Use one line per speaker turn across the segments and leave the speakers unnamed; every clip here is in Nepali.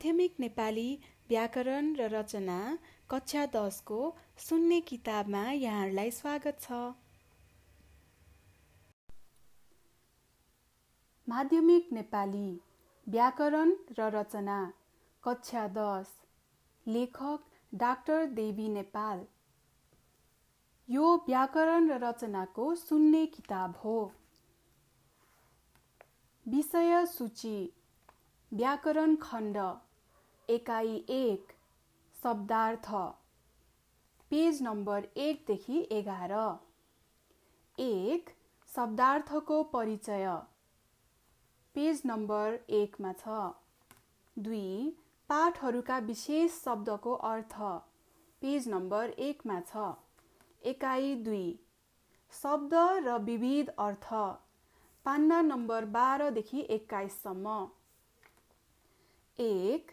माध्यमिक नेपाली व्याकरण र रचना कक्षा दसको सुन्ने किताबमा यहाँहरूलाई स्वागत छ। माध्यमिक नेपाली व्याकरण र रचना कक्षा दस लेखक डाक्टर देवी नेपाल। यो व्याकरण र रचनाको सुन्ने किताब हो। विषय सूची व्याकरण खण्ड। एकाइ एक शब्दार्थ। पेज नम्बर एकदेखि एघार। एक शब्दार्थको परिचय। पेज नम्बर एकमा छ। दुई पाठहरूका विशेष शब्दको अर्थ। पेज नम्बर एकमा छ। एकाइ दुई शब्द र विविध अर्थ। पान्ना नम्बर बाह्रदेखि एक्काइससम्म। एक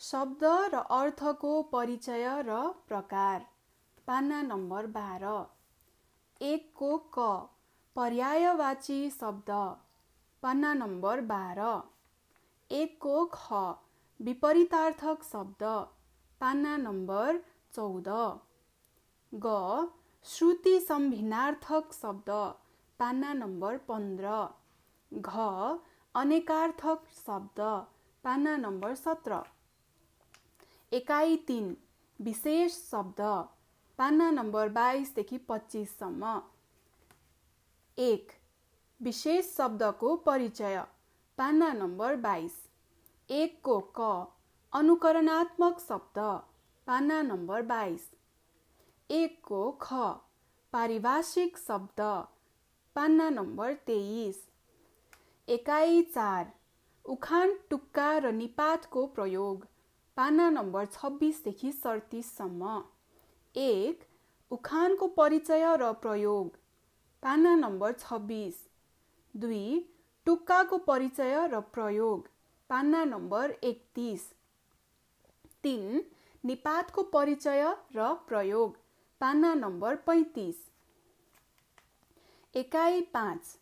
शब्द र अर्थको परिचय र प्रकार। पाना नम्बर बाह्र। एकको क। पर्यायवाची शब्द। पाना नम्बर बाह्र। एकको ख। विपरीतार्थक शब्द। पाना नम्बर चौध। ग। श्रुति सम्भिन्नार्थक शब्द। पाना नम्बर पन्ध्र। घ। अनेकार्थक शब्द। पाना नम्बर सत्र। एकाइ तिन विशेष शब्द पाना नम्बर बाइसदेखि पच्चिससम्म। एक विशेष शब्दको परिचय पाना नम्बर बाइस। एकको क अनुकरणात्मक शब्द पाना नम्बर बाइस। एकको ख पारिभाषिक शब्द पाना नम्बर तेइस। एकाइ चार उखान टुक्का र निपातको प्रयोग। पाना नम्बर छब्बिसदेखि सडतिससम्म एक उखानको परिचय र प्रयोग। पाना नम्बर छब्बिस। दुई टुक्काको परिचय र प्रयोग। पाना नम्बर एकतिस। तिन निपातको परिचय र प्रयोग। पाना नम्बर पैँतिस। एकाइ पाँच।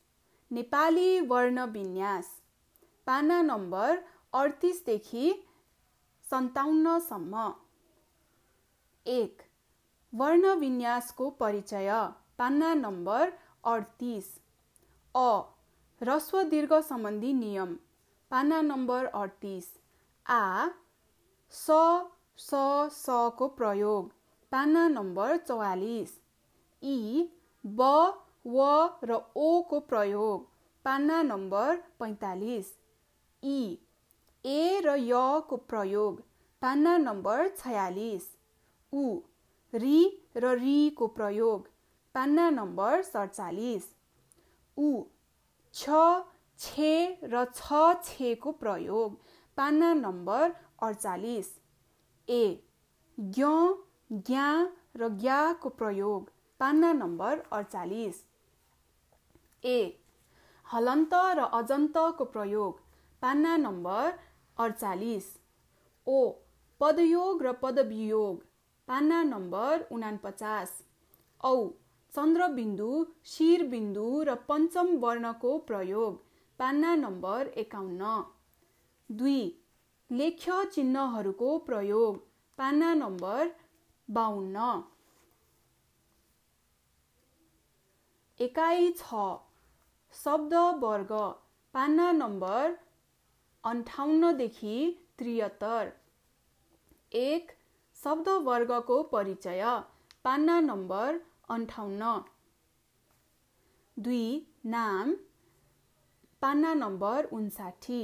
नेपाली वर्ण विन्यास पाना नम्बर अडतिसदेखि सन्ताउन्नसम्म। एक वर्ण विन्यासको परिचय पाना नम्बर अडतिस। अ रस्व दीर्घ सम्बन्धी नियम पाना नम्बर अडतिस। आ स स सको प्रयोग पाना नम्बर चौवालिस। इ ब व र ओको प्रयोग पाना नम्बर पैँतालिस। इ ए र यको प्रयोग पान्ना नम्बर छयालिस। उ रि र रिको प्रयोग पान्ना नम्बर सडचालिस। उ छ छे र छ छेको प्रयोग पान्ना नम्बर अडचालिस। ए ज्ञ ज्ञा र ज्ञाको प्रयोग पान्ना नम्बर अडचालिस। ए हलन्त र अजन्तको प्रयोग पान्ना नम्बर अडचालिस ओ पदयोग र पदवियोग पान्ना नम्बर उनापचास औ चन्द्रबिन्दु शिरबिन्दु र पञ्चम वर्णको प्रयोग पान्ना नम्बर एकाउन्न। दुई लेख्य चिन्हहरूको प्रयोग पान्ना नम्बर बाहन्न एकाइ छ शब्द वर्ग पान्ना नम्बर अन्ठाउन्नदेखि त्रिहत्तर। एक शब्द वर्गको परिचय। पान्ना नम्बर अन्ठाउन्न। दुई नाम। पान्ना नम्बर उन्साठी।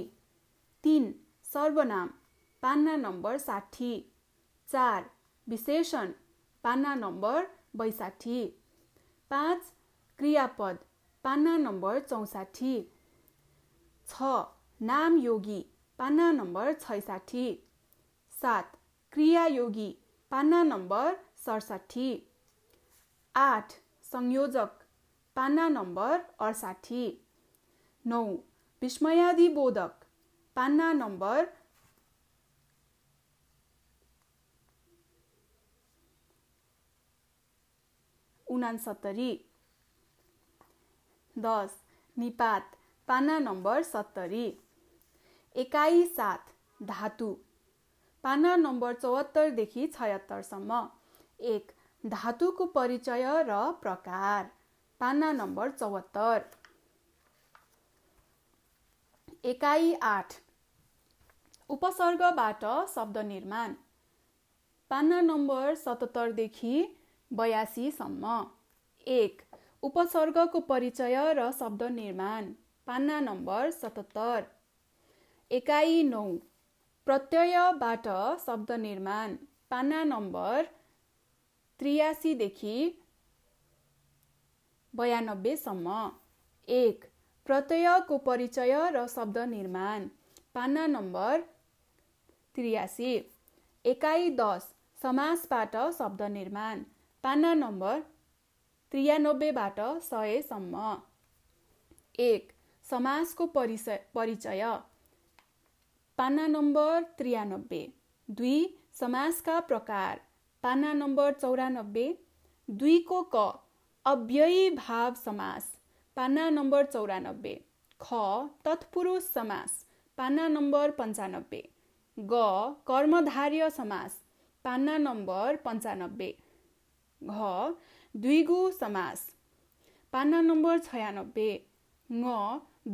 तिन सर्वनाम। पान्ना नम्बर साठी। चार विशेषण। पान्ना नम्बर बैसाठी। पाँच क्रियापद। पान्ना नम्बर चौसाठी। छ नाम योगी पान्ना नम्बर छैसाठी। सात क्रियायोगी पान्ना नम्बर सडसाठी। आठ संयोजक पान्ना नम्बर अडसाठी। नौ विस्मयादिबोधक पान्ना नम्बर उनासत्तरी। दस निपात पाना नम्बर सत्तरी। एकाइ सात धातु। पाना नम्बर चौहत्तरदेखि छयत्तरसम्म। एक धातुको परिचय र प्रकार। पाना नम्बर चौहत्तर। एकाइ आठ उपसर्गबाट शब्द निर्माण। पाना नम्बर सतहत्तरदेखि बयासीसम्म। एक उपसर्गको परिचय र शब्द निर्माण। पाना नम्बर सतहत्तर। एकाइ नौ। प्रत्ययबाट शब्द निर्माण। पाना नम्बर त्रियासीदेखि बयानब्बेसम्म एक। प्रत्ययको परिचय र शब्द निर्माण। पाना नम्बर त्रियासी। एकाइ दस। समासबाट शब्द निर्माण। पाना नम्बर त्रियानब्बेबाट सयसम्म एक। समासको परिचय परिचय। पाना नम्बर त्रियानब्बे। दुई समासका प्रकार। पाना नम्बर चौरानब्बे। दुईको क अव्ययी भाव समास। पाना नम्बर चौरानब्बे। ख तत्पुरुष समास। पाना नम्बर पन्चानब्बे ग कर्मधार्य समास। पाना नम्बर पन्चानब्बे घ द्विगु समास। पाना नम्बर छयानब्बे। ङ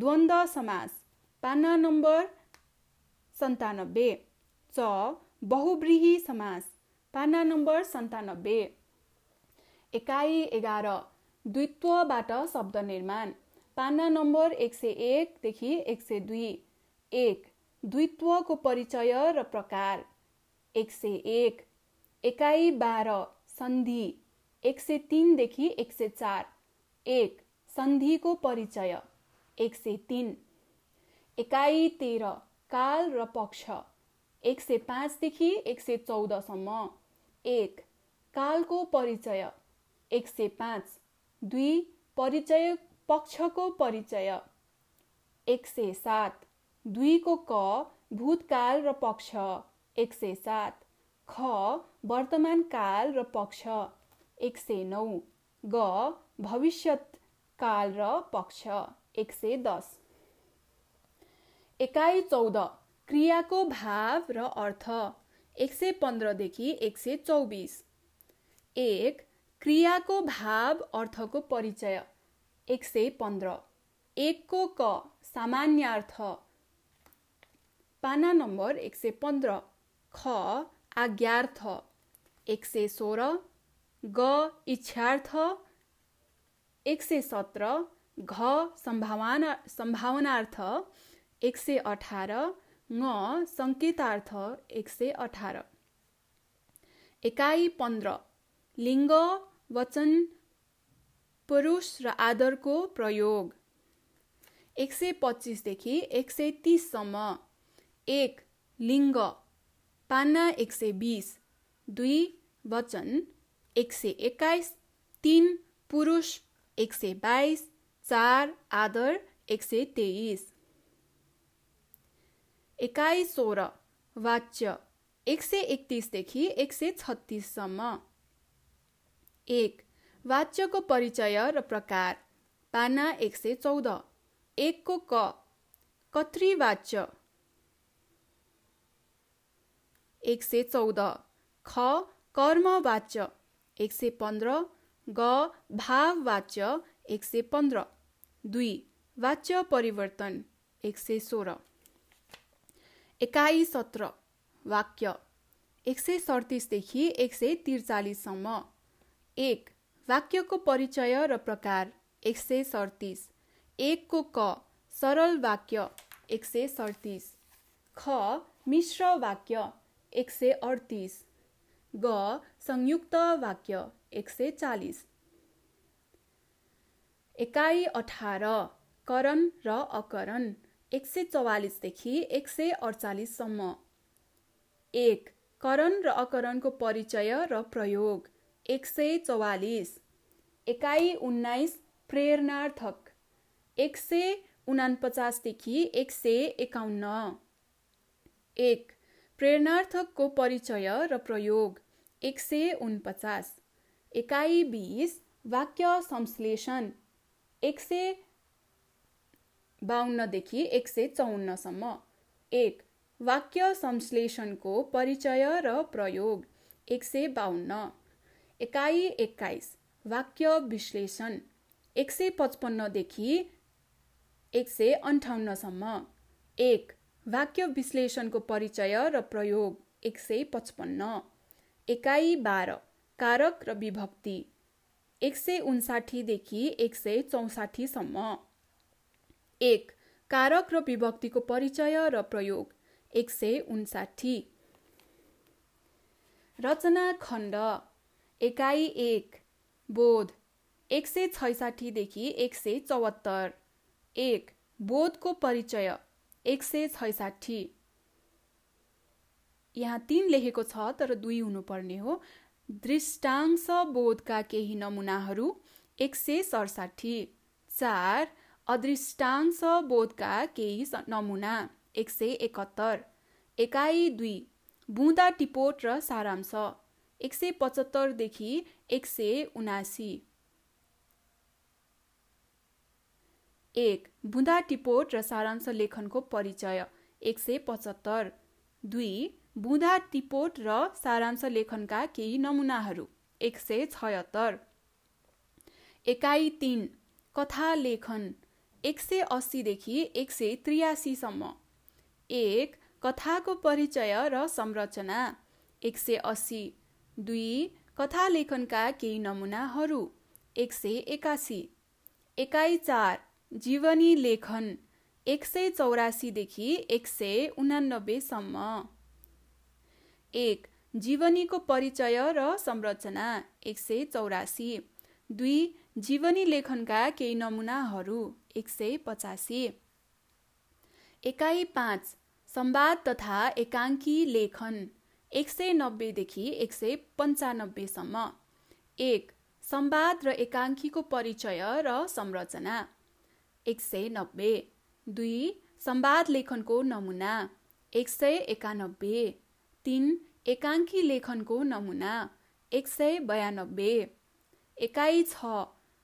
द्वन्द्व समास। पाना नम्बर सन्तानब्बे। च बहुव्रीही समास। पाना नम्बर सन्तानब्बे। एकाइ एघार। द्वित्वबाट शब्द निर्माण। पाना नम्बर एक सय एकदेखि एक सय दुई। एक द्वित्वको परिचय र प्रकार। एक सय एक। एकाइ बाह्र सन्धि। एक सय तिनदेखि एक सय चार। एक सन्धिको परिचय। एक सय तिन। एकाइ तेह्र। काल र पक्ष। एक सय पाँचदेखि एक सय चौधसम्म एक कालको परिचय। एक सय पाँच दुई परिचय पक्षको परिचय। एक सय सात दुईको क भूतकाल र पक्ष। एक सय सात ख वर्तमान काल र पक्ष। एक सय नौ ग भविष्यत काल र पक्ष। एक सय दस। एकाइ चौध क्रियाको भाव र अर्थ एक सय पन्ध्रदेखि एक सय चौबिस। एक क्रियाको भाव अर्थको परिचय एक सय पन्ध्र। एकको क सामान्यार्थ। पाना नम्बर एक सय पन्ध्र। ख आज्ञार्थ। एक सय सोह्र। ग इच्छार्थ। एक सय सत्र। घ सम्भावना सम्भावनार्थ। एक सय अठार ङ सङ्केतार्थ एक सय अठार। एकाइ पन्ध्र लिङ्ग वचन पुरुष र आदरको प्रयोग। एक सय पच्चिसदेखि एक सय तिससम्म। एक लिङ्ग पाना एक सय बिस। दुई वचन एक सय एक्काइस। तिन पुरुष एक सय बाइस। चार आदर एक सय तेइस। एकाइ सोह्र वाच्य एक सय एकतिसदेखि एक सय छत्तिससम्म। एक वाच्यको परिचय र प्रकार पाना एक सय चौध। एकको क कत्री वाच्य। एक सय चौध ख कर्म वाच्य। एक सय पन्ध्र ग भाव वाच्य। एक सय पन्ध्र। दुई वाच्य परिवर्तन। एक सय सोह्र। एकाइ सत्र वाक्य एक सय सडतिसदेखि एक सय त्रिचालिससम्म। एक वाक्यको परिचय र प्रकार एक सय सडतिस। एकको क सरल वाक्य एक सय सडतिस। ख मिश्र वाक्य एक सय अडतिस। ग संयुक्त वाक्य एक सय चालिस। एकाइ अठार करण र अकरण। एक सय चौवालिसदेखि एक सय अडचालिससम्म। एक करण र अकरणको परिचय र प्रयोग। एक सय चौवालिस। एकाइ उन्नाइस प्रेरणार्थक। एक सय उनापचासदेखि एक सय एकाउन्न। एक प्रेरणार्थकको परिचय र प्रयोग। एक सय उनपचास। एकाइ बिस वाक्य संश्लेषण। एक सय बाहन्नदेखि एक सय चौन्नसम्म एक वाक्य संश्लेषणको परिचय र प्रयोग। एक सय बाहन्न एकाइ एक्काइस। वाक्य विश्लेषण। एक सय पचपन्नदेखि एक सय अन्ठाउन्नसम्म एक वाक्य विश्लेषणको परिचय र प्रयोग। एक सय पचपन्न। एकाइ बाह्र। कारक र विभक्ति। एक सय उन्साठीदेखि एक सय चौसाठीसम्म एक कारक र विभक्तिको परिचय र प्रयोग। एक सय उन्साठी। रचना खण्ड। एकाइ एक। बोध। एक सय छैसाठीदेखि एक सय चौहत्तर। एक बोधको परिचय। एक सय छैसाठी। यहाँ तिन लेखेको छ तर दुई हुनुपर्ने हो। दृष्टांश बोधका केही नमुनाहरू एक सय सडसाठी। चार अदृष्टांश बोधका केही नमुना एक सय एकहत्तर एकाइ दुई बुँदा टिपोट र सारांश। एक सय पचहत्तरदेखि एक सय उनासी। एक बुँदा टिपोट र सारांश लेखनको परिचय। एक सय पचहत्तर। दुई बुँदा टिपोट र सारांश लेखनका केही नमुनाहरू। एक सय छयत्तर। एकाइ तिन कथा लेखन। एक सय अस्सीदेखि एक सय त्रियासीसम्म। एक कथाको परिचय र संरचना। एक सय अस्सी दुई कथा लेखनका केही नमुनाहरू। एक सय एकासी एकाइ चार जीवनी लेखन। एक सय चौरासीदेखि एक सय उनानब्बेसम्म। एक जीवनीको परिचय र संरचना। एक सय चौरासी दुई जीवनी लेखनका केही नमुनाहरू। एक सय पचासी। एकाइ पाँच संवाद तथा एकाङ्की लेखन एक सय नब्बेदेखि एक सय पन्चानब्बेसम्म एक संवाद र एकाङ्कीको परिचय र संरचना एक सय नब्बे। दुई संवाद लेखनको नमुना एक सय एकानब्बे। तिन एकाङ्की लेखनको नमुना एक सय बयानब्बे। एकाइ छ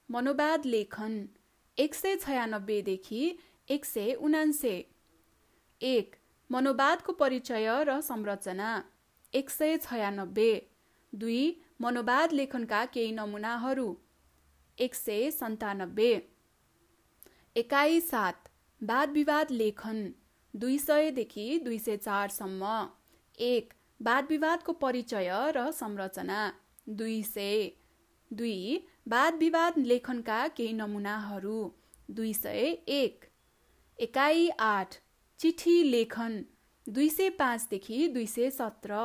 मनोवाद लेखन एक सय छयानब्बेदेखि एक सय उनान्से। एक मनोवादको परिचय र संरचना। एक सय छयानब्बे। दुई मनोवाद लेखनका केही नमुनाहरू। एक सय सन्तानब्बे। एकाइ सात वाद विवाद लेखन। दुई सयदेखि दुई सय चारसम्म एक वाद विवादको परिचय र संरचना। दुई सय। दुई वाद विवाद लेखनका केही नमुनाहरू दुई सय एक। एकाइ आठ। चिठी लेखन दुई सय पाँचदेखि दुई सय सत्र।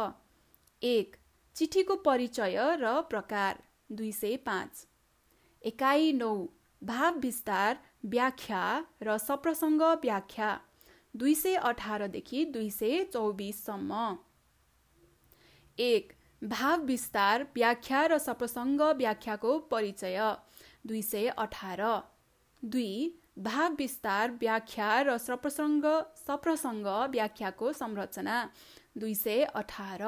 एक। चिठीको परिचय र प्रकार दुई सय पाँच। एकाइ नौ। भाव विस्तार व्याख्या र सप्रसङ्ग व्याख्या दुई सय अठारदेखि दुई सय चौबिससम्म एक। भाव विस्तार व्याख्या र सप्रसङ्ग व्याख्याको परिचय। दुई सय अठार। दुई भाव विस्तार व्याख्या र सप्रसङ्ग सप्रसङ्ग व्याख्याको संरचना। दुई सय अठार।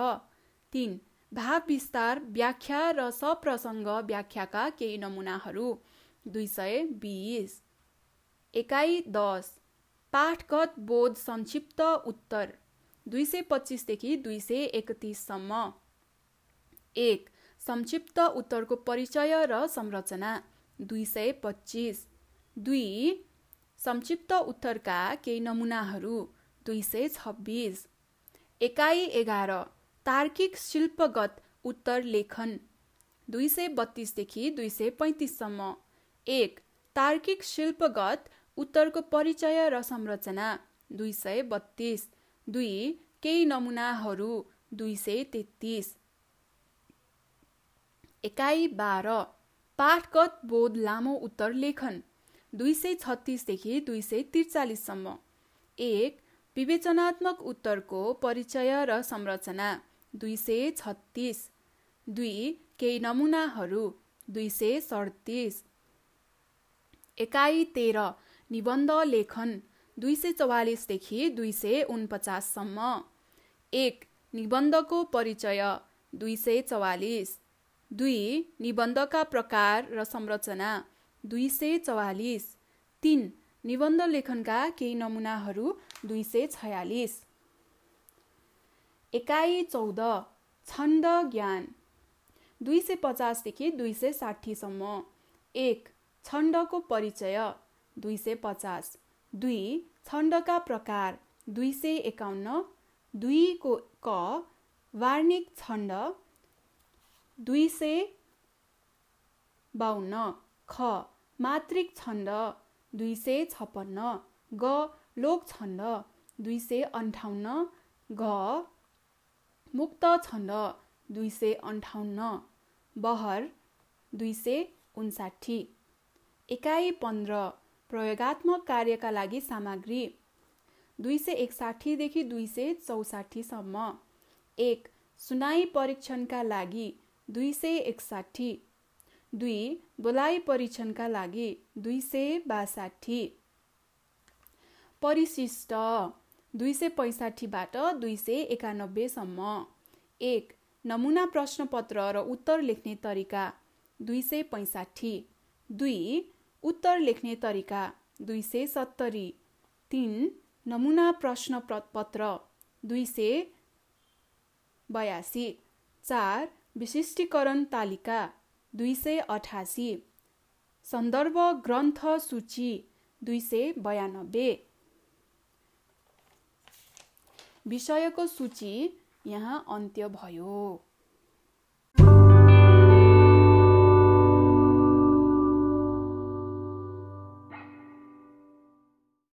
तिन भाव विस्तार व्याख्या र सप्रसङ्ग व्याख्याका केही नमुनाहरू। दुई सय बिस। एकाइ दस। पाठगत बोध संक्षिप्त उत्तर। दुई सय पच्चिसदेखि दुई सय एकतिससम्म। एक संक्षिप्त उत्तरको परिचय र संरचना। दुई सय पच्चिस। दुई संक्षिप्त उत्तरका केही नमुनाहरू। दुई सय छब्बिस। एकाइ एघार तार्किक शिल्पगत उत्तर लेखन। दुई सय बत्तिसदेखि दुई सय पैँतिससम्म। एक तार्किक शिल्पगत उत्तरको परिचय र संरचना। दुई सय बत्तिस। दुई केही नमुनाहरू। दुई सय तेत्तिस। एकाइ बाह्र पाठगत बोध लामो उत्तर लेखन दुई सय छत्तिसदेखि दुई सय त्रिचालिससम्म एक विवेचनात्मक उत्तरको परिचय र संरचना दुई सय छत्तिस। दुई केही नमुनाहरू दुई सय सडतिस। एकाइ तेह्र निबन्ध लेखन दुई सय चौवालिसदेखि दुई सय उनपचाससम्म एक निबन्धको परिचय दुई सय चौवालिस। दुई निबन्धका प्रकार र संरचना। दुई सय चौवालिस। तिन निबन्ध लेखनका केही नमुनाहरू दुई सय छयालिस। एकाइ चौध छन्द ज्ञान। दुई सय पचासदेखि दुई सय साठीसम्म। एक छन्दको परिचय। दुई सय पचास। दुई छन्दका प्रकार। दुई सय एकाउन्न। दुईको क वार्णिक छन्द। दुई सय बाहन्न ख मात्रिक छन्द दुई सय छपन्न ग लोक छन्द दुई सय अन्ठाउन्न घ मुक्त छन्द दुई सय अन्ठाउन्न बहर दुई सय उन्साठी। एकाइ पन्ध्र प्रयोगात्मक कार्यका लागि सामग्री दुई सय एकसाठीदेखि दुई सय चौसाठीसम्म एक सुनाई परीक्षणका लागि दुई सय एकसाठी। दुई बोलाइ परीक्षणका लागि दुई सय बासाठी। परिशिष्ट दुई सय पैँसाठीबाट दुई सय एकानब्बेसम्म। एक नमुना प्रश्नपत्र र उत्तर लेख्ने तरिका दुई सय पैँसाठी। दुई उत्तर लेख्ने तरिका दुई सय सत्तरी। तिन नमुना प्रश्न पत्र दुई सय बयासी। चार विशिष्टीकरण तालिका दुई सय अठासी। सन्दर्भ ग्रन्थ सूची दुई सय बयानब्बे। विषयको सूची यहाँ अन्त्य भयो।